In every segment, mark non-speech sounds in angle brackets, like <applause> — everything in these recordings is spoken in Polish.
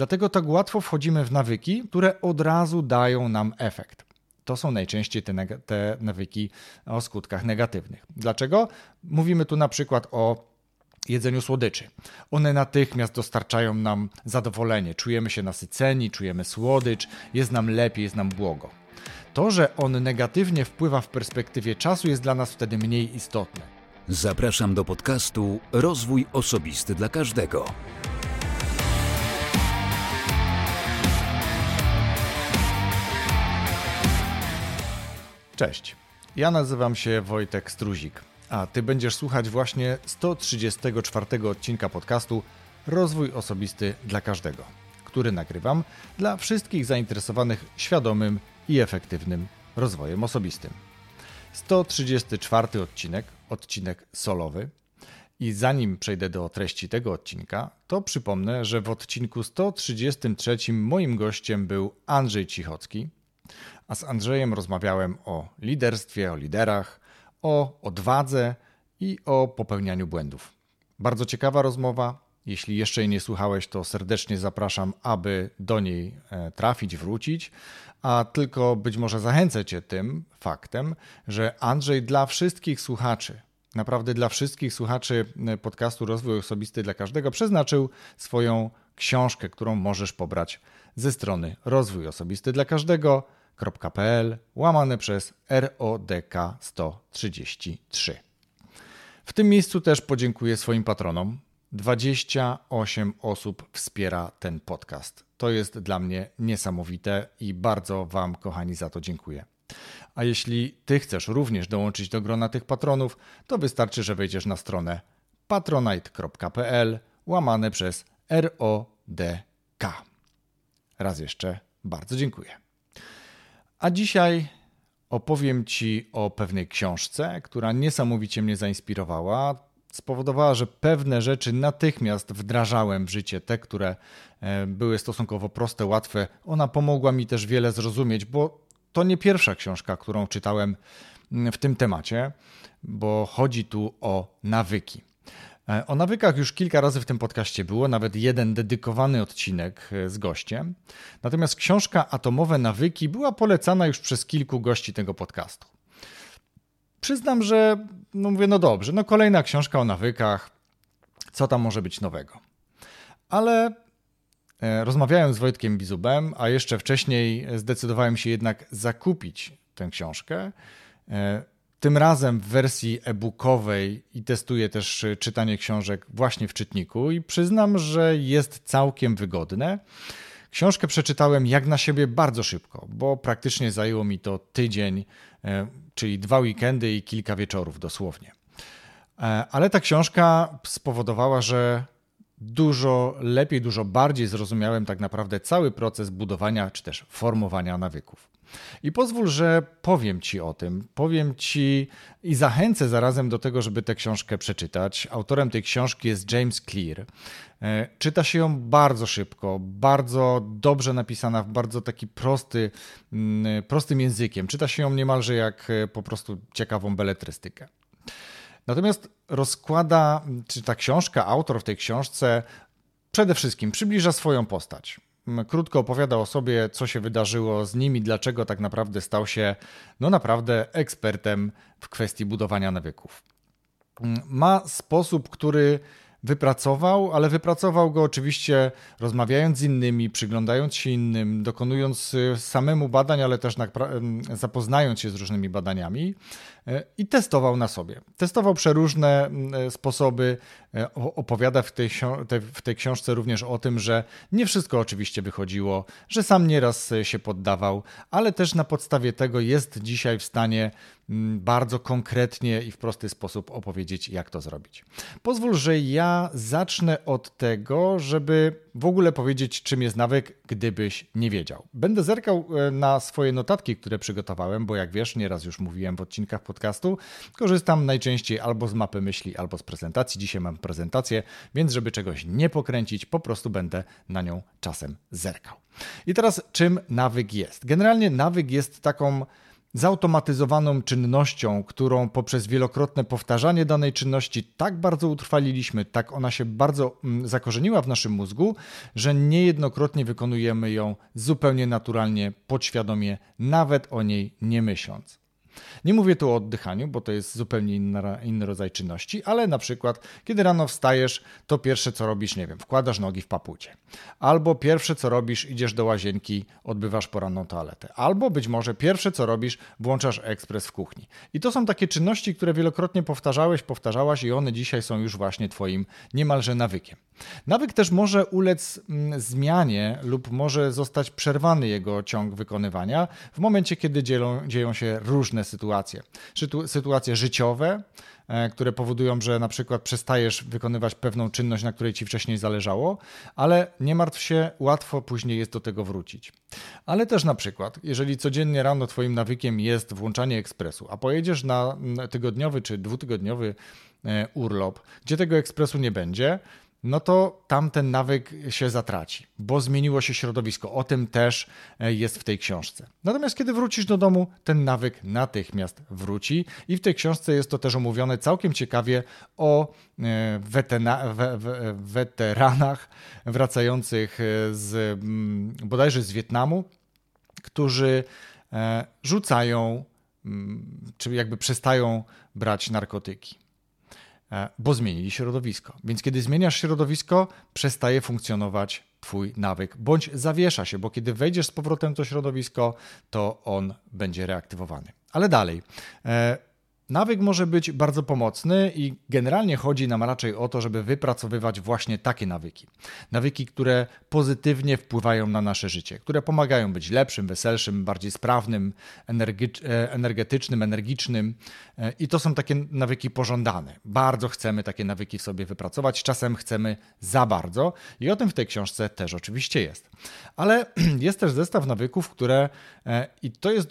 Dlatego tak łatwo wchodzimy w nawyki, które od razu dają nam efekt. To są najczęściej te, te nawyki o skutkach negatywnych. Dlaczego? Mówimy tu na przykład o jedzeniu słodyczy. One natychmiast dostarczają nam zadowolenie, czujemy się nasyceni, czujemy słodycz, jest nam lepiej, jest nam błogo. To, że on negatywnie wpływa w perspektywie czasu, jest dla nas wtedy mniej istotne. Zapraszam do podcastu Rozwój Osobisty dla Każdego. Cześć. Ja nazywam się Wojtek Struzik, a ty będziesz słuchać właśnie 134 odcinka podcastu Rozwój Osobisty dla Każdego, który nagrywam dla wszystkich zainteresowanych świadomym i efektywnym rozwojem osobistym. 134 odcinek, odcinek solowy. I zanim przejdę do treści tego odcinka, to przypomnę, że w odcinku 133 moim gościem był Andrzej Cichocki, a z Andrzejem rozmawiałem o liderstwie, o liderach, o odwadze i o popełnianiu błędów. Bardzo ciekawa rozmowa. Jeśli jeszcze jej nie słuchałeś, to serdecznie zapraszam, aby do niej e, trafić, wrócić, a tylko być może zachęcę Cię tym faktem, że Andrzej dla wszystkich słuchaczy, naprawdę dla wszystkich słuchaczy e, podcastu Rozwój Osobisty dla Każdego przeznaczył swoją książkę, którą możesz pobrać ze strony Rozwój Osobisty dla Każdego www.radiowrocław.pl łamane przez RODK 133. W tym miejscu też podziękuję swoim patronom. 28 osób wspiera ten podcast. To jest dla mnie niesamowite i bardzo Wam, kochani, za to dziękuję. A jeśli Ty chcesz również dołączyć do grona tych patronów, to wystarczy, że wejdziesz na stronę patronite.pl łamane przez RODK. Raz jeszcze bardzo dziękuję. A dzisiaj opowiem Ci o pewnej książce, która niesamowicie mnie zainspirowała. Spowodowała, że pewne rzeczy natychmiast wdrażałem w życie, te, które e, były stosunkowo proste, łatwe. Ona pomogła mi też wiele zrozumieć, bo to nie pierwsza książka, którą czytałem mm, w tym temacie, bo chodzi tu o nawyki. E, o nawykach już kilka razy w tym podcaście było, nawet jeden dedykowany odcinek e, z gościem. Natomiast książka Atomowe Nawyki była polecana już przez kilku gości tego podcastu. Przyznam, że no mówię, no dobrze, no kolejna książka o nawykach, co tam może być nowego. Ale e, rozmawiałem z Wojtkiem Bizubem, a jeszcze wcześniej zdecydowałem się jednak zakupić tę książkę tym razem w wersji e-bookowej i testuję też y, czytanie książek właśnie w czytniku i przyznam, że jest całkiem wygodne. Książkę przeczytałem jak na siebie bardzo szybko, bo praktycznie zajęło mi to tydzień, e, czyli dwa weekendy i kilka wieczorów dosłownie. E, ale ta książka spowodowała, że dużo lepiej, dużo bardziej zrozumiałem tak naprawdę cały proces budowania czy też formowania nawyków. I pozwól, że powiem Ci o tym, powiem Ci i zachęcę zarazem do tego, żeby tę książkę przeczytać. Autorem tej książki jest James Clear. E, czyta się ją bardzo szybko, bardzo dobrze napisana, w bardzo taki prosty, mm, prostym językiem. Czyta się ją niemalże jak e, po prostu ciekawą beletrystykę. Natomiast rozkłada, czy ta książka, autor w tej książce przede wszystkim przybliża swoją postać krótko opowiada o sobie, co się wydarzyło z nim i dlaczego tak naprawdę stał się no naprawdę ekspertem w kwestii budowania nawyków. Ma sposób, który wypracował, ale wypracował go oczywiście rozmawiając z innymi, przyglądając się innym, dokonując y, samemu badań, ale też zapoznając się z różnymi badaniami i testował na sobie. Testował przeróżne y, sposoby, opowiada w tej, w tej książce również o tym, że nie wszystko oczywiście wychodziło, że sam nieraz się poddawał, ale też na podstawie tego jest dzisiaj w stanie Mm, bardzo konkretnie i w prosty sposób opowiedzieć, jak to zrobić. Pozwól, że ja zacznę od tego, żeby w ogóle powiedzieć, czym jest nawyk, gdybyś nie wiedział. Będę zerkał e, na swoje notatki, które przygotowałem, bo jak wiesz, nieraz już mówiłem w odcinkach podcastu, korzystam najczęściej albo z mapy myśli, albo z prezentacji. Dzisiaj mam prezentację, więc żeby czegoś nie pokręcić, po prostu będę na nią czasem zerkał. I teraz, czym nawyk jest? Generalnie nawyk jest taką zautomatyzowaną czynnością, którą poprzez wielokrotne powtarzanie danej czynności tak bardzo utrwaliliśmy, tak ona się bardzo mm, zakorzeniła w naszym mózgu, że niejednokrotnie wykonujemy ją zupełnie naturalnie, podświadomie, nawet o niej nie myśląc. Nie mówię tu o oddychaniu, bo to jest zupełnie inna, inny rodzaj czynności, ale na przykład, kiedy rano wstajesz, to pierwsze co robisz, nie wiem, wkładasz nogi w papucie. Albo pierwsze co robisz, idziesz do łazienki, odbywasz poranną toaletę. Albo być może pierwsze co robisz, włączasz ekspres w kuchni. I to są takie czynności, które wielokrotnie powtarzałeś, powtarzałaś i one dzisiaj są już właśnie twoim niemalże nawykiem. Nawyk też może ulec mm, zmianie lub może zostać przerwany jego ciąg wykonywania w momencie, kiedy dzielą, dzieją się różne sytuacje. Sytuacje życiowe, e, które powodują, że na przykład przestajesz wykonywać pewną czynność, na której ci wcześniej zależało, ale nie martw się, łatwo później jest do tego wrócić. Ale też na przykład, jeżeli codziennie rano twoim nawykiem jest włączanie ekspresu, a pojedziesz na tygodniowy czy dwutygodniowy e, urlop, gdzie tego ekspresu nie będzie, no to tamten nawyk się zatraci, bo zmieniło się środowisko. O tym też e, jest w tej książce. Natomiast kiedy wrócisz do domu, ten nawyk natychmiast wróci i w tej książce jest to też omówione całkiem ciekawie o e, wetena, we, we, weteranach wracających e, z mm, bodajże z Wietnamu, którzy rzucają, mm, czy jakby przestają brać narkotyki. E, bo zmienili środowisko. Więc kiedy zmieniasz środowisko, przestaje funkcjonować Twój nawyk, bądź zawiesza się, bo kiedy wejdziesz z powrotem to środowisko, to on będzie reaktywowany. Ale dalej. Nawyk może być bardzo pomocny i generalnie chodzi nam raczej o to, żeby wypracowywać właśnie takie nawyki. Nawyki, które pozytywnie wpływają na nasze życie, które pomagają być lepszym, weselszym, bardziej sprawnym, e, energetycznym, energicznym. E, I to są takie nawyki pożądane. Bardzo chcemy takie nawyki w sobie wypracować, czasem chcemy za bardzo i o tym w tej książce też oczywiście jest. Ale <clears throat> jest też zestaw nawyków, które, e, i to jest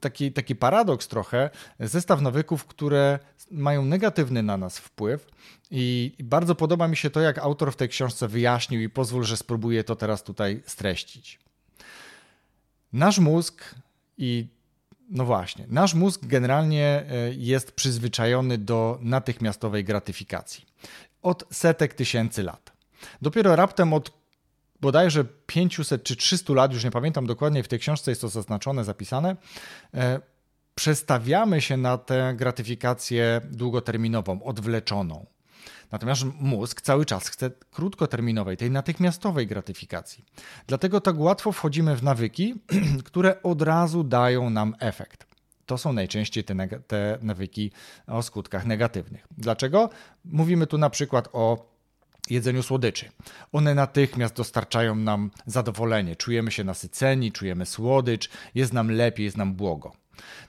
taki, taki paradoks trochę, zestaw nawyków, nawyków, które mają negatywny na nas wpływ. I bardzo podoba mi się to, jak autor w tej książce wyjaśnił, i pozwól, że spróbuję to teraz tutaj streścić. Nasz mózg i no właśnie, nasz mózg generalnie e, jest przyzwyczajony do natychmiastowej gratyfikacji od setek tysięcy lat. Dopiero raptem od bodajże 500 czy 300 lat, już nie pamiętam dokładnie, w tej książce jest to zaznaczone, zapisane, e, przestawiamy się na tę gratyfikację długoterminową, odwleczoną. Natomiast mózg cały czas chce krótkoterminowej, tej natychmiastowej gratyfikacji. Dlatego tak łatwo wchodzimy w nawyki, <clears throat> które od razu dają nam efekt. To są najczęściej te, te nawyki o skutkach negatywnych. Dlaczego? Mówimy tu na przykład o jedzeniu słodyczy. One natychmiast dostarczają nam zadowolenie. Czujemy się nasyceni, czujemy słodycz, jest nam lepiej, jest nam błogo.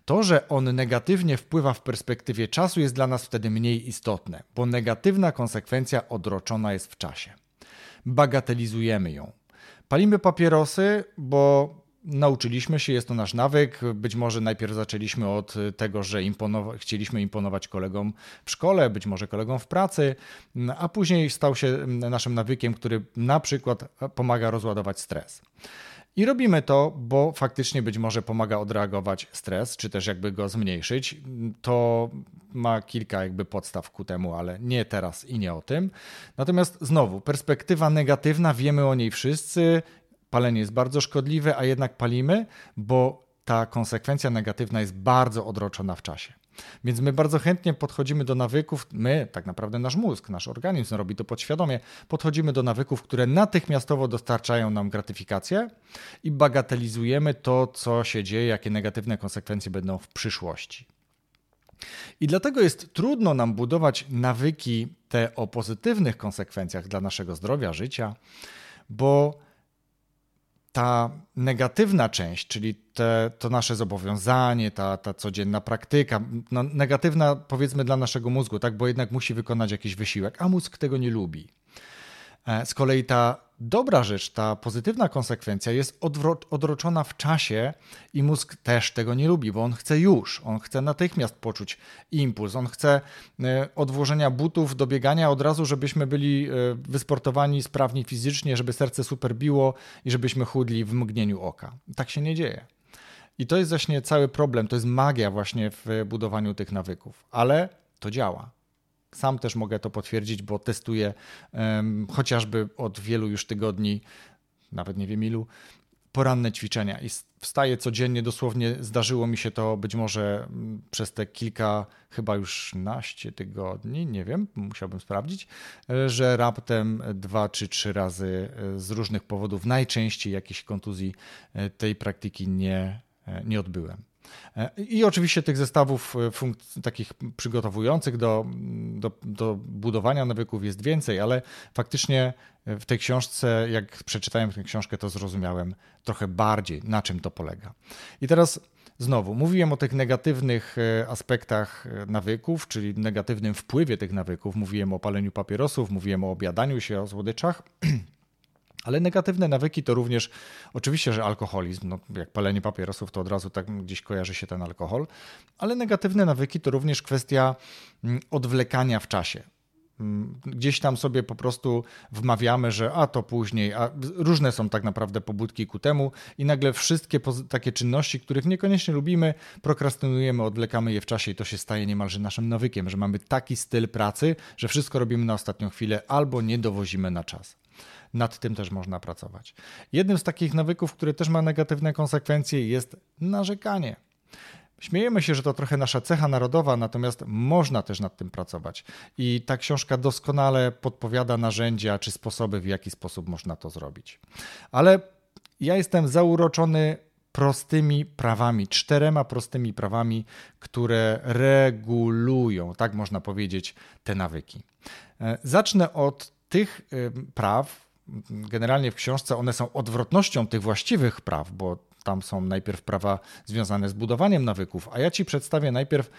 To, że on negatywnie wpływa w perspektywie czasu, jest dla nas wtedy mniej istotne, bo negatywna konsekwencja odroczona jest w czasie. Bagatelizujemy ją. Palimy papierosy, bo nauczyliśmy się, jest to nasz nawyk. Być może najpierw zaczęliśmy od tego, że imponowa chcieliśmy imponować kolegom w szkole, być może kolegom w pracy, a później stał się naszym nawykiem, który na przykład pomaga rozładować stres. I robimy to, bo faktycznie być może pomaga odreagować stres, czy też jakby go zmniejszyć. To ma kilka jakby podstaw ku temu, ale nie teraz i nie o tym. Natomiast znowu, perspektywa negatywna, wiemy o niej wszyscy. Palenie jest bardzo szkodliwe, a jednak palimy, bo ta konsekwencja negatywna jest bardzo odroczona w czasie. Więc my bardzo chętnie podchodzimy do nawyków, my, tak naprawdę nasz mózg, nasz organizm robi to podświadomie, podchodzimy do nawyków, które natychmiastowo dostarczają nam gratyfikację i bagatelizujemy to, co się dzieje, jakie negatywne konsekwencje będą w przyszłości. I dlatego jest trudno nam budować nawyki te o pozytywnych konsekwencjach dla naszego zdrowia, życia, bo ta negatywna część, czyli te, to nasze zobowiązanie, ta, ta codzienna praktyka, no, negatywna powiedzmy dla naszego mózgu, tak, bo jednak musi wykonać jakiś wysiłek, a mózg tego nie lubi. E, z kolei ta dobra rzecz, ta pozytywna konsekwencja jest odroczona w czasie i mózg też tego nie lubi, bo on chce już, on chce natychmiast poczuć impuls, on chce e, od włożenia butów do biegania od razu, żebyśmy byli e, wysportowani, sprawni fizycznie, żeby serce super biło i żebyśmy chudli w mgnieniu oka. Tak się nie dzieje. I to jest właśnie cały problem, to jest magia właśnie w budowaniu tych nawyków, ale to działa. Sam też mogę to potwierdzić, bo testuję um, chociażby od wielu już tygodni, nawet nie wiem ilu, poranne ćwiczenia i wstaję codziennie, dosłownie zdarzyło mi się to być może mm, przez te kilka, chyba już naście tygodni, nie wiem, musiałbym sprawdzić, e, że raptem dwa czy trzy razy e, z różnych powodów, najczęściej jakiejś kontuzji e, tej praktyki nie, nie odbyłem. I oczywiście tych zestawów takich przygotowujących do, do, do, budowania nawyków jest więcej, ale faktycznie w tej książce, jak przeczytałem tę książkę, to zrozumiałem trochę bardziej, na czym to polega. I teraz znowu, mówiłem o tych negatywnych e, aspektach e, nawyków, czyli negatywnym wpływie tych nawyków. Mówiłem o paleniu papierosów, mówiłem o obiadaniu się, o słodyczach. <clears throat> Ale negatywne nawyki to również, oczywiście, że alkoholizm, no, jak palenie papierosów, to od razu tak gdzieś kojarzy się ten alkohol, ale negatywne nawyki to również kwestia mm, odwlekania w czasie. Mm, gdzieś tam sobie po prostu wmawiamy, że a to później, a różne są tak naprawdę pobudki ku temu i nagle wszystkie takie czynności, których niekoniecznie lubimy, prokrastynujemy, odwlekamy je w czasie i to się staje niemalże naszym nawykiem, że mamy taki styl pracy, że wszystko robimy na ostatnią chwilę albo nie dowozimy na czas. Nad tym też można pracować. Jednym z takich nawyków, który też ma negatywne konsekwencje, jest narzekanie. Śmiejemy się, że to trochę nasza cecha narodowa, natomiast można też nad tym pracować. I ta książka doskonale podpowiada narzędzia czy sposoby, w jaki sposób można to zrobić. Ale ja jestem zauroczony prostymi prawami, czterema prostymi prawami, które regulują, tak można powiedzieć, te nawyki. E, zacznę od tych praw. Generalnie w książce one są odwrotnością tych właściwych praw, bo tam są najpierw prawa związane z budowaniem nawyków, a ja Ci przedstawię najpierw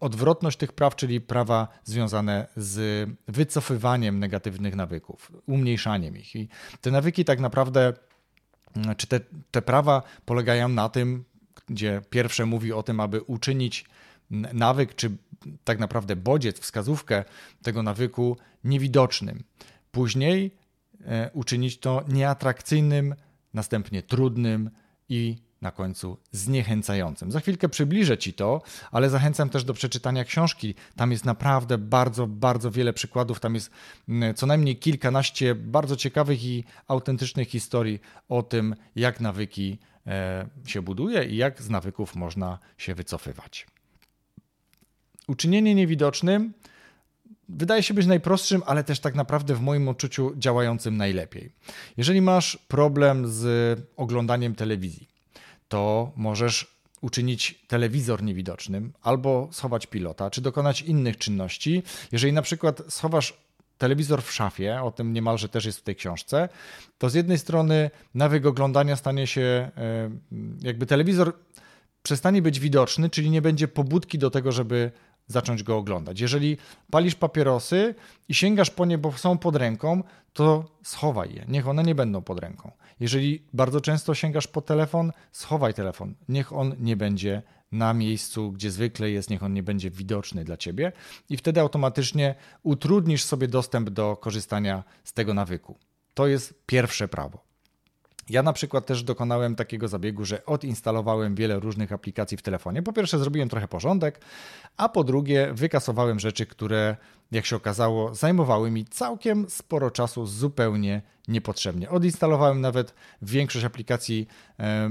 odwrotność tych praw, czyli prawa związane z wycofywaniem negatywnych nawyków, umniejszaniem ich. I te nawyki tak naprawdę, czy te, te prawa polegają na tym, gdzie pierwsze mówi o tym, aby uczynić nawyk, czy tak naprawdę bodziec, wskazówkę tego nawyku niewidocznym. Później uczynić to nieatrakcyjnym, następnie trudnym, i na końcu zniechęcającym. Za chwilkę przybliżę Ci to, ale zachęcam też do przeczytania książki. Tam jest naprawdę bardzo, bardzo wiele przykładów. Tam jest mm, co najmniej kilkanaście bardzo ciekawych i autentycznych historii o tym, jak nawyki e, się buduje i jak z nawyków można się wycofywać. Uczynienie niewidocznym wydaje się być najprostszym, ale też tak naprawdę w moim odczuciu działającym najlepiej. Jeżeli masz problem z oglądaniem telewizji, to możesz uczynić telewizor niewidocznym albo schować pilota, czy dokonać innych czynności. Jeżeli na przykład schowasz telewizor w szafie, o tym niemalże też jest w tej książce, to z jednej strony nawyk oglądania stanie się, e, jakby telewizor przestanie być widoczny, czyli nie będzie pobudki do tego, żeby zacząć go oglądać. Jeżeli palisz papierosy i sięgasz po nie, bo są pod ręką, to schowaj je, niech one nie będą pod ręką. Jeżeli bardzo często sięgasz po telefon, schowaj telefon, niech on nie będzie na miejscu, gdzie zwykle jest, niech on nie będzie widoczny dla ciebie i wtedy automatycznie utrudnisz sobie dostęp do korzystania z tego nawyku. To jest pierwsze prawo. Ja na przykład też dokonałem takiego zabiegu, że odinstalowałem wiele różnych aplikacji w telefonie. Po pierwsze, zrobiłem trochę porządek, a po drugie, wykasowałem rzeczy, które, jak się okazało, zajmowały mi całkiem sporo czasu zupełnie niepotrzebnie. Odinstalowałem nawet większość aplikacji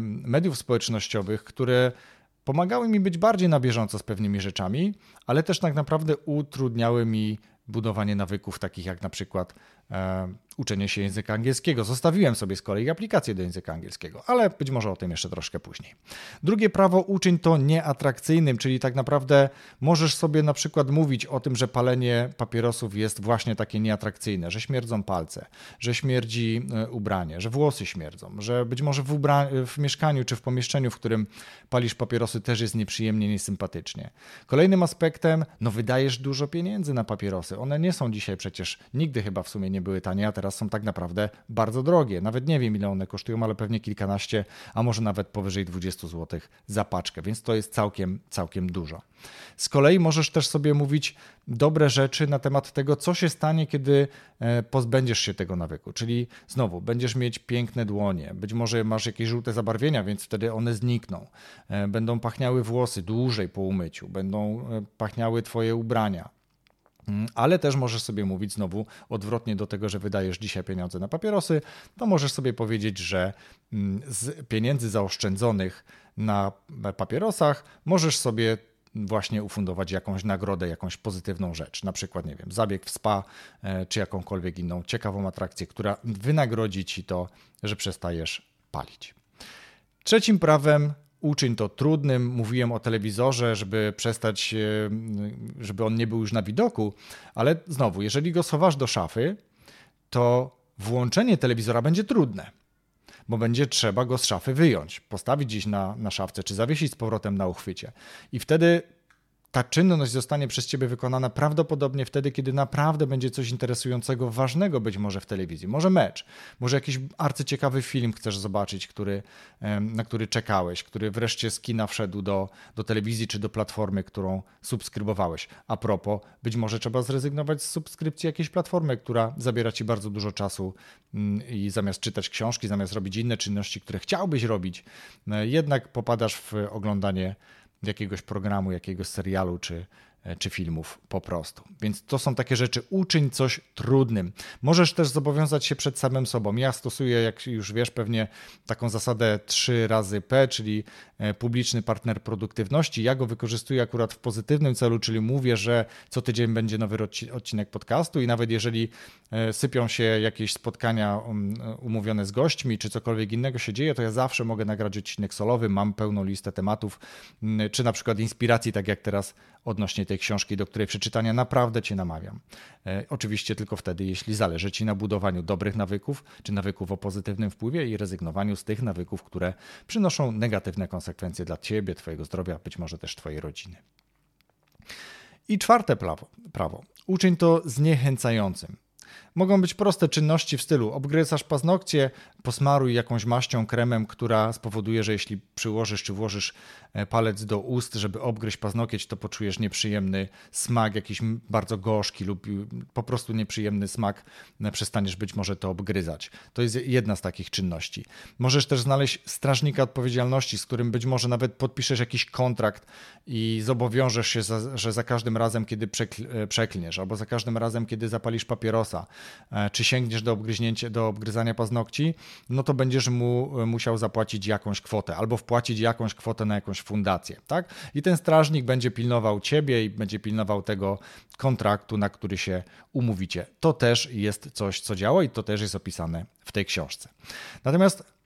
mediów społecznościowych, które pomagały mi być bardziej na bieżąco z pewnymi rzeczami, ale też tak naprawdę utrudniały mi budowanie nawyków takich jak na przykład uczenie się języka angielskiego. Zostawiłem sobie z kolei aplikację do języka angielskiego, ale być może o tym jeszcze troszkę później. Drugie prawo uczyń to nieatrakcyjnym, czyli tak naprawdę możesz sobie na przykład mówić o tym, że palenie papierosów jest właśnie takie nieatrakcyjne, że śmierdzą palce, że śmierdzi e, ubranie, że włosy śmierdzą, że być może w, w mieszkaniu czy w pomieszczeniu, w którym palisz papierosy też jest nieprzyjemnie, niesympatycznie. Kolejnym aspektem, no wydajesz dużo pieniędzy na papierosy. One nie są dzisiaj przecież, nigdy chyba w sumie nie były tanie, a teraz są tak naprawdę bardzo drogie. Nawet nie wiem, ile one kosztują, ale pewnie kilkanaście, a może nawet powyżej 20 zł za paczkę, więc to jest całkiem, całkiem dużo. Z kolei możesz też sobie mówić dobre rzeczy na temat tego, co się stanie, kiedy e, pozbędziesz się tego nawyku. Czyli znowu, będziesz mieć piękne dłonie, być może masz jakieś żółte zabarwienia, więc wtedy one znikną. E, będą pachniały włosy dłużej po umyciu, będą e, pachniały twoje ubrania. Mm, ale też możesz sobie mówić znowu odwrotnie do tego, że wydajesz dzisiaj pieniądze na papierosy, to możesz sobie powiedzieć, że mm, z pieniędzy zaoszczędzonych na papierosach możesz sobie właśnie ufundować jakąś nagrodę, jakąś pozytywną rzecz, na przykład, nie wiem, zabieg w spa, e, czy jakąkolwiek inną ciekawą atrakcję, która wynagrodzi ci to, że przestajesz palić. Trzecim prawem uczyń to trudnym. Mówiłem o telewizorze, żeby przestać, e, żeby on nie był już na widoku, ale znowu, jeżeli go schowasz do szafy, to włączenie telewizora będzie trudne, bo będzie trzeba go z szafy wyjąć, postawić gdzieś na, na szafce, czy zawiesić z powrotem na uchwycie. I wtedy ta czynność zostanie przez ciebie wykonana prawdopodobnie wtedy, kiedy naprawdę będzie coś interesującego, ważnego być może w telewizji. Może mecz, może jakiś arcyciekawy film chcesz zobaczyć, który, na który czekałeś, który wreszcie z kina wszedł do, do telewizji czy do platformy, którą subskrybowałeś. A propos, być może trzeba zrezygnować z subskrypcji jakiejś platformy, która zabiera ci bardzo dużo czasu mm, i zamiast czytać książki, zamiast robić inne czynności, które chciałbyś robić, e, jednak popadasz w oglądanie jakiegoś programu, jakiegoś serialu czy, czy filmów po prostu. Więc to są takie rzeczy, uczyń coś trudnym. Możesz też zobowiązać się przed samym sobą. Ja stosuję, jak już wiesz, pewnie taką zasadę 3 razy P, czyli e, publiczny partner produktywności. Ja go wykorzystuję akurat w pozytywnym celu, czyli mówię, że co tydzień będzie nowy odcinek podcastu i nawet jeżeli e, sypią się jakieś spotkania um, umówione z gośćmi, czy cokolwiek innego się dzieje, to ja zawsze mogę nagrać odcinek solowy, mam pełną listę tematów, czy na przykład inspiracji, tak jak teraz odnośnie tej książki, do której przeczytania naprawdę Cię namawiam. E, oczywiście tylko wtedy, jeśli zależy Ci na budowaniu dobrych nawyków, czy nawyków o pozytywnym wpływie i rezygnowaniu z tych nawyków, które przynoszą negatywne konsekwencje dla Ciebie, Twojego zdrowia, być może też Twojej rodziny. I czwarte prawo. prawo. Uczyń to zniechęcającym. Mogą być proste czynności w stylu obgryzasz paznokcie, posmaruj jakąś maścią, kremem, która spowoduje, że jeśli przyłożysz czy włożysz e, palec do ust, żeby obgryźć paznokieć, to poczujesz nieprzyjemny smak, jakiś bardzo gorzki lub po prostu nieprzyjemny smak, e, przestaniesz być może to obgryzać. To jest jedna z takich czynności. Możesz też znaleźć strażnika odpowiedzialności, z którym być może nawet podpiszesz jakiś kontrakt i zobowiążesz się, za, że za każdym razem, kiedy e, przeklniesz, albo za każdym razem, kiedy zapalisz papierosa, czy sięgniesz do, do obgryzania paznokci, no to będziesz mu e, musiał zapłacić jakąś kwotę albo wpłacić jakąś kwotę na jakąś fundację, tak? I ten strażnik będzie pilnował ciebie i będzie pilnował tego kontraktu, na który się umówicie. To też jest coś, co działa i to też jest opisane w tej książce. Natomiast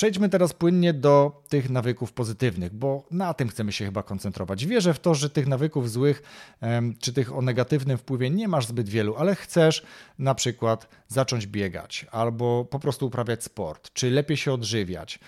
Przejdźmy teraz płynnie do tych nawyków pozytywnych, bo na tym chcemy się chyba koncentrować. Wierzę w to, że tych nawyków złych czy tych o negatywnym wpływie nie masz zbyt wielu, ale chcesz na przykład zacząć biegać albo po prostu uprawiać sport, czy lepiej się odżywiać.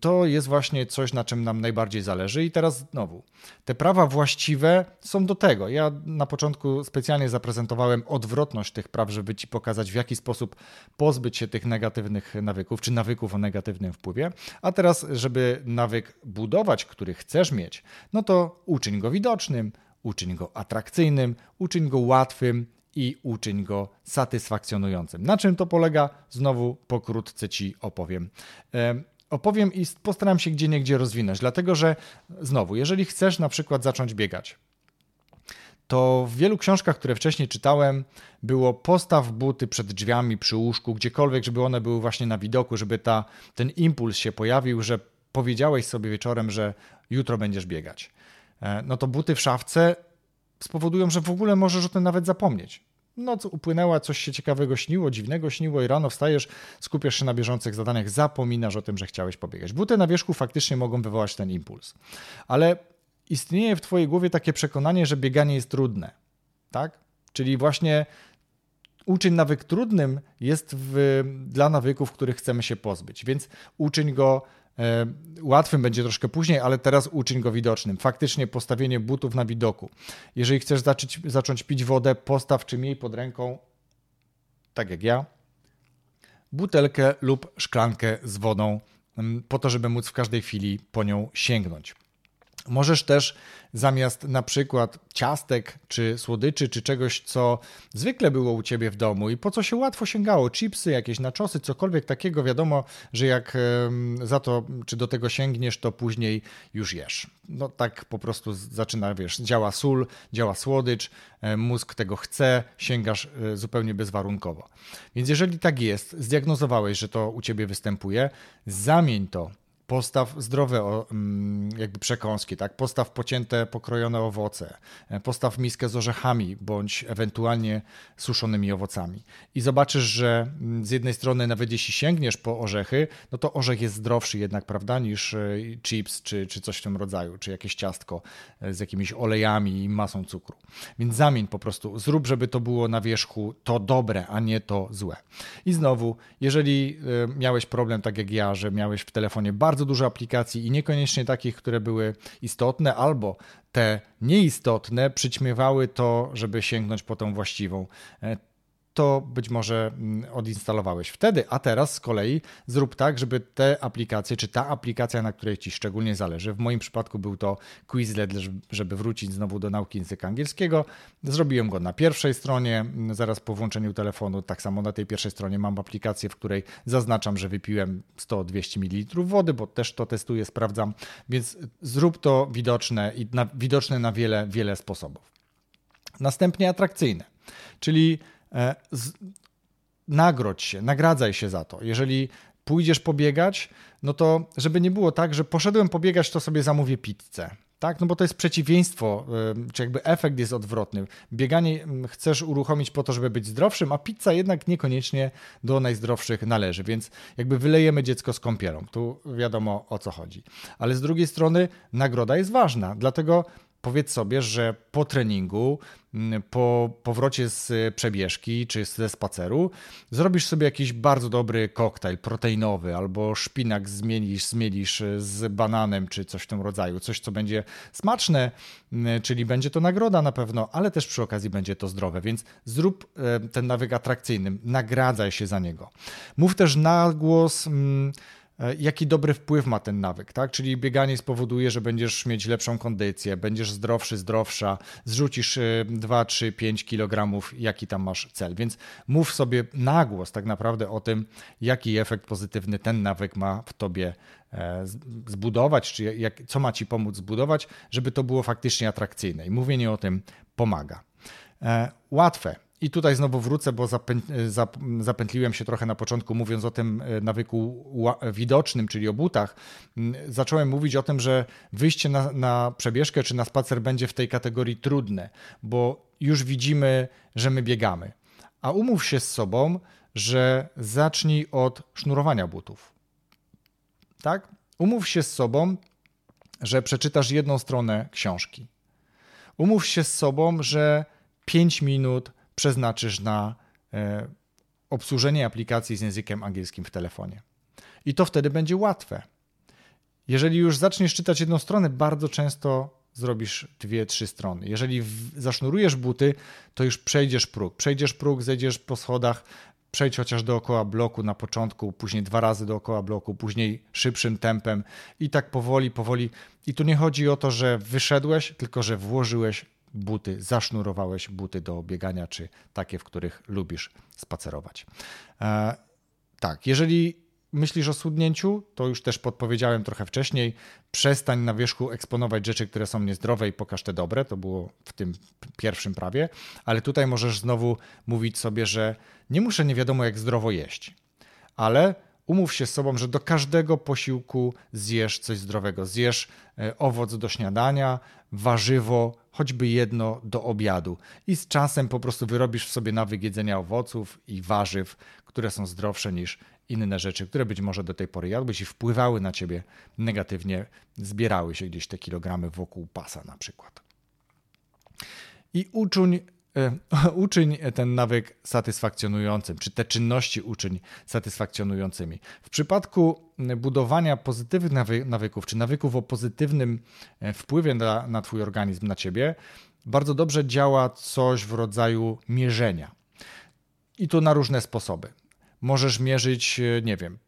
To jest właśnie coś, na czym nam najbardziej zależy. I teraz znowu, te prawa właściwe są do tego. Ja na początku specjalnie zaprezentowałem odwrotność tych praw, żeby Ci pokazać, w jaki sposób pozbyć się tych negatywnych nawyków, czy nawyków o negatywnym wpływie. A teraz, żeby nawyk budować, który chcesz mieć, no to uczyń go widocznym, uczyń go atrakcyjnym, uczyń go łatwym i uczyń go satysfakcjonującym. Na czym to polega? Znowu pokrótce Ci opowiem opowiem i postaram się gdzie niegdzie rozwinąć, dlatego że znowu, jeżeli chcesz na przykład zacząć biegać, to w wielu książkach, które wcześniej czytałem, było postaw buty przed drzwiami, przy łóżku, gdziekolwiek, żeby one były właśnie na widoku, żeby ta, ten impuls się pojawił, że powiedziałeś sobie wieczorem, że jutro będziesz biegać. E, no to buty w szafce spowodują, że w ogóle możesz o tym nawet zapomnieć noc upłynęła, coś się ciekawego śniło, dziwnego śniło i rano wstajesz, skupiasz się na bieżących zadaniach, zapominasz o tym, że chciałeś pobiegać. Buty na wierzchu faktycznie mogą wywołać ten impuls. Ale istnieje w twojej głowie takie przekonanie, że bieganie jest trudne. Tak? Czyli właśnie uczyń nawyk trudnym jest w, dla nawyków, których chcemy się pozbyć. Więc uczyń go łatwym będzie troszkę później, ale teraz uczyń go widocznym. Faktycznie postawienie butów na widoku. Jeżeli chcesz zacząć, zacząć pić wodę, postaw jej pod ręką tak jak ja, butelkę lub szklankę z wodą, mm, po to, żeby móc w każdej chwili po nią sięgnąć. Możesz też zamiast na przykład ciastek, czy słodyczy, czy czegoś, co zwykle było u ciebie w domu i po co się łatwo sięgało, chipsy, jakieś naczosy, cokolwiek takiego, wiadomo, że jak za to, czy do tego sięgniesz, to później już jesz. No tak po prostu zaczyna, wiesz, działa sól, działa słodycz, e, mózg tego chce, sięgasz e, zupełnie bezwarunkowo. Więc jeżeli tak jest, zdiagnozowałeś, że to u ciebie występuje, zamień to postaw zdrowe mm, jakby przekąski, tak? Postaw pocięte, pokrojone owoce, e, postaw miskę z orzechami bądź ewentualnie suszonymi owocami. I zobaczysz, że mm, z jednej strony nawet jeśli sięgniesz po orzechy, no to orzech jest zdrowszy jednak, prawda, niż e, chips czy, czy coś w tym rodzaju, czy jakieś ciastko e, z jakimiś olejami i masą cukru. Więc zamień po prostu, zrób, żeby to było na wierzchu to dobre, a nie to złe. I znowu, jeżeli miałeś problem tak jak ja, że miałeś w telefonie bardzo bardzo dużo aplikacji i niekoniecznie takich, które były istotne, albo te nieistotne przyćmiewały to, żeby sięgnąć po tą właściwą. To być może mm, odinstalowałeś wtedy, a teraz z kolei zrób tak, żeby te aplikacje, czy ta aplikacja, na której Ci szczególnie zależy, w moim przypadku był to Quizlet, żeby wrócić znowu do nauki języka angielskiego. Zrobiłem go na pierwszej stronie, mm, zaraz po włączeniu telefonu, tak samo na tej pierwszej stronie mam aplikację, w której zaznaczam, że wypiłem 100-200 ml wody, bo też to testuję, sprawdzam, więc zrób to widoczne i na, widoczne na wiele, wiele sposobów. Następnie atrakcyjne, czyli z, nagrodź się, nagradzaj się za to. Jeżeli pójdziesz pobiegać, no to żeby nie było tak, że poszedłem pobiegać, to sobie zamówię pizzę. Tak, no bo to jest przeciwieństwo, e, czy jakby efekt jest odwrotny. Bieganie chcesz uruchomić po to, żeby być zdrowszym, a pizza jednak niekoniecznie do najzdrowszych należy, więc jakby wylejemy dziecko z kąpielą. Tu wiadomo o co chodzi. Ale z drugiej strony nagroda jest ważna, dlatego powiedz sobie, że po treningu, mm, po powrocie z przebieżki czy ze spaceru, zrobisz sobie jakiś bardzo dobry koktajl proteinowy albo szpinak zmienisz, zmienisz z bananem czy coś w tym rodzaju. Coś, co będzie smaczne, mm, czyli będzie to nagroda na pewno, ale też przy okazji będzie to zdrowe, więc zrób e, ten nawyk atrakcyjnym, nagradzaj się za niego. Mów też na głos mm, E, jaki dobry wpływ ma ten nawyk, tak? Czyli bieganie spowoduje, że będziesz mieć lepszą kondycję, będziesz zdrowszy, zdrowsza, zrzucisz 2, 3, 5 kg, jaki tam masz cel. Więc mów sobie na głos tak naprawdę o tym, jaki efekt pozytywny ten nawyk ma w tobie e, zbudować, czy jak, co ma ci pomóc zbudować, żeby to było faktycznie atrakcyjne. I mówienie o tym pomaga. E, łatwe i tutaj znowu wrócę, bo zapętliłem się trochę na początku, mówiąc o tym e, nawyku widocznym, czyli o butach. Mm, zacząłem mówić o tym, że wyjście na, na przebieżkę czy na spacer będzie w tej kategorii trudne, bo już widzimy, że my biegamy. A umów się z sobą, że zacznij od sznurowania butów. Tak? Umów się z sobą, że przeczytasz jedną stronę książki. Umów się z sobą, że 5 minut przeznaczysz na e, obsłużenie aplikacji z językiem angielskim w telefonie. I to wtedy będzie łatwe. Jeżeli już zaczniesz czytać jedną stronę, bardzo często zrobisz dwie, trzy strony. Jeżeli zasznurujesz buty, to już przejdziesz próg. Przejdziesz próg, zejdziesz po schodach, przejdź chociaż dookoła bloku na początku, później dwa razy dookoła bloku, później szybszym tempem i tak powoli, powoli. I tu nie chodzi o to, że wyszedłeś, tylko że włożyłeś buty, zasznurowałeś buty do biegania, czy takie, w których lubisz spacerować. E, tak, jeżeli myślisz o schudnięciu, to już też podpowiedziałem trochę wcześniej, przestań na wierzchu eksponować rzeczy, które są niezdrowe i pokaż te dobre, to było w tym pierwszym prawie, ale tutaj możesz znowu mówić sobie, że nie muszę nie wiadomo jak zdrowo jeść, ale umów się z sobą, że do każdego posiłku zjesz coś zdrowego. Zjesz e, owoc do śniadania, warzywo, choćby jedno do obiadu. I z czasem po prostu wyrobisz w sobie nawyk jedzenia owoców i warzyw, które są zdrowsze niż inne rzeczy, które być może do tej pory jadłeś i wpływały na ciebie negatywnie, zbierały się gdzieś te kilogramy wokół pasa na przykład. I uczuń <laughs> uczyń ten nawyk satysfakcjonującym, czy te czynności uczyń satysfakcjonującymi. W przypadku budowania pozytywnych nawyków, czy nawyków o pozytywnym e, wpływie na, na Twój organizm, na Ciebie, bardzo dobrze działa coś w rodzaju mierzenia. I to na różne sposoby. Możesz mierzyć, e, nie wiem,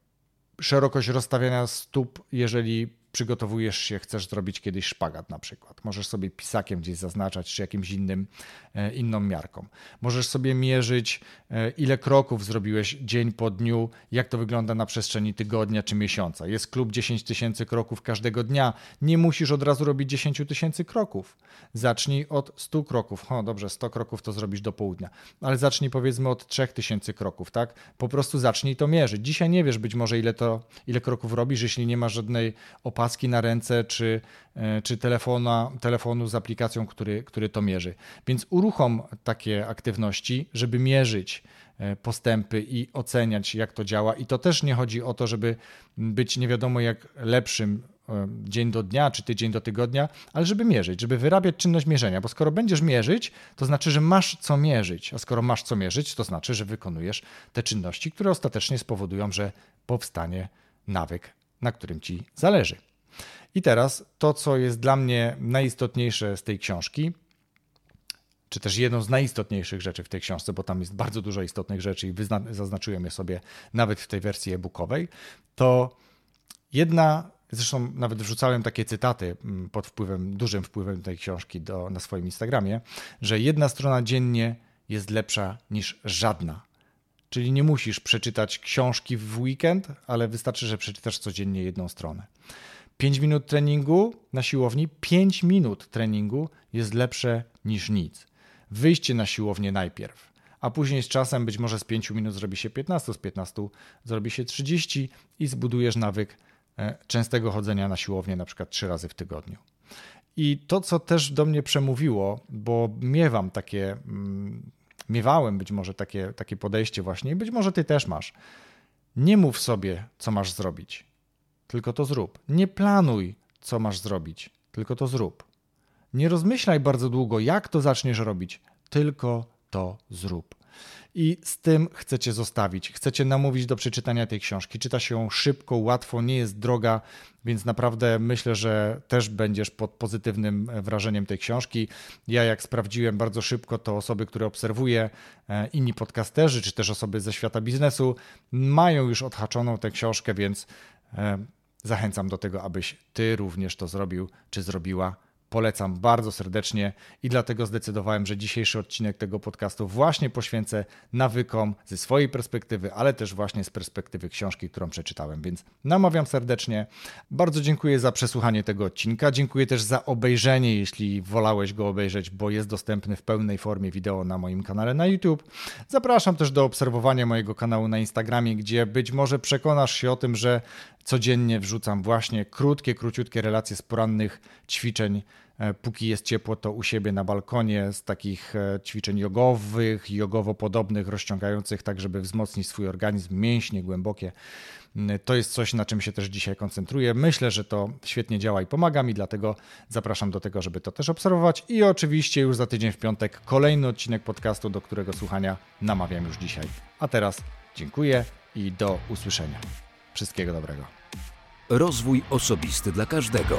szerokość rozstawiania stóp, jeżeli przygotowujesz się, chcesz zrobić kiedyś szpagat na przykład. Możesz sobie pisakiem gdzieś zaznaczać, czy jakimś innym, e, inną miarką. Możesz sobie mierzyć, e, ile kroków zrobiłeś dzień po dniu, jak to wygląda na przestrzeni tygodnia czy miesiąca. Jest klub 10 tysięcy kroków każdego dnia. Nie musisz od razu robić 10 tysięcy kroków. Zacznij od 100 kroków. O, dobrze, 100 kroków to zrobisz do południa, ale zacznij powiedzmy od 3000 kroków, tak? Po prostu zacznij to mierzyć. Dzisiaj nie wiesz być może ile to, ile kroków robisz, jeśli nie masz żadnej opaski opaski na ręce czy, e, czy telefona, telefonu z aplikacją, który, który to mierzy. Więc uruchom takie aktywności, żeby mierzyć e, postępy i oceniać, jak to działa. I to też nie chodzi o to, żeby być nie wiadomo jak lepszym e, dzień do dnia czy tydzień do tygodnia, ale żeby mierzyć, żeby wyrabiać czynność mierzenia, bo skoro będziesz mierzyć, to znaczy, że masz co mierzyć, a skoro masz co mierzyć, to znaczy, że wykonujesz te czynności, które ostatecznie spowodują, że powstanie nawyk, na którym ci zależy. I teraz to, co jest dla mnie najistotniejsze z tej książki, czy też jedną z najistotniejszych rzeczy w tej książce, bo tam jest bardzo dużo istotnych rzeczy i zaznaczyłem je sobie nawet w tej wersji e-bookowej, to jedna, zresztą nawet wrzucałem takie cytaty mm, pod wpływem, dużym wpływem tej książki do, na swoim Instagramie, że jedna strona dziennie jest lepsza niż żadna. Czyli nie musisz przeczytać książki w weekend, ale wystarczy, że przeczytasz codziennie jedną stronę. 5 minut treningu na siłowni, 5 minut treningu jest lepsze niż nic. Wyjście na siłownię najpierw, a później z czasem być może z 5 minut zrobi się 15, z 15 zrobi się 30 i zbudujesz nawyk e, częstego chodzenia na siłownię na przykład 3 razy w tygodniu. I to, co też do mnie przemówiło, bo miewam takie, mm, miewałem być może takie, takie podejście właśnie, i być może ty też masz. Nie mów sobie, co masz zrobić tylko to zrób. Nie planuj, co masz zrobić, tylko to zrób. Nie rozmyślaj bardzo długo, jak to zaczniesz robić, tylko to zrób. I z tym chcecie zostawić. Chcecie namówić do przeczytania tej książki. Czyta się ją szybko, łatwo, nie jest droga, więc naprawdę myślę, że też będziesz pod pozytywnym wrażeniem tej książki. Ja, jak sprawdziłem bardzo szybko, to osoby, które obserwuję, e, inni podcasterzy, czy też osoby ze świata biznesu, mają już odhaczoną tę książkę, więc e, Zachęcam do tego, abyś ty również to zrobił czy zrobiła. Polecam bardzo serdecznie i dlatego zdecydowałem, że dzisiejszy odcinek tego podcastu właśnie poświęcę nawykom ze swojej perspektywy, ale też właśnie z perspektywy książki, którą przeczytałem. Więc namawiam serdecznie. Bardzo dziękuję za przesłuchanie tego odcinka. Dziękuję też za obejrzenie, jeśli wolałeś go obejrzeć, bo jest dostępny w pełnej formie wideo na moim kanale na YouTube. Zapraszam też do obserwowania mojego kanału na Instagramie, gdzie być może przekonasz się o tym, że codziennie wrzucam właśnie krótkie, króciutkie relacje z porannych ćwiczeń. E, póki jest ciepło, to u siebie na balkonie z takich e, ćwiczeń jogowych, jogowo podobnych, rozciągających, tak żeby wzmocnić swój organizm, mięśnie głębokie. Mm, to jest coś, na czym się też dzisiaj koncentruję. Myślę, że to świetnie działa i pomaga mi, dlatego zapraszam do tego, żeby to też obserwować. I oczywiście już za tydzień w piątek kolejny odcinek podcastu, do którego słuchania namawiam już dzisiaj. A teraz dziękuję i do usłyszenia. Wszystkiego dobrego. Rozwój osobisty dla każdego.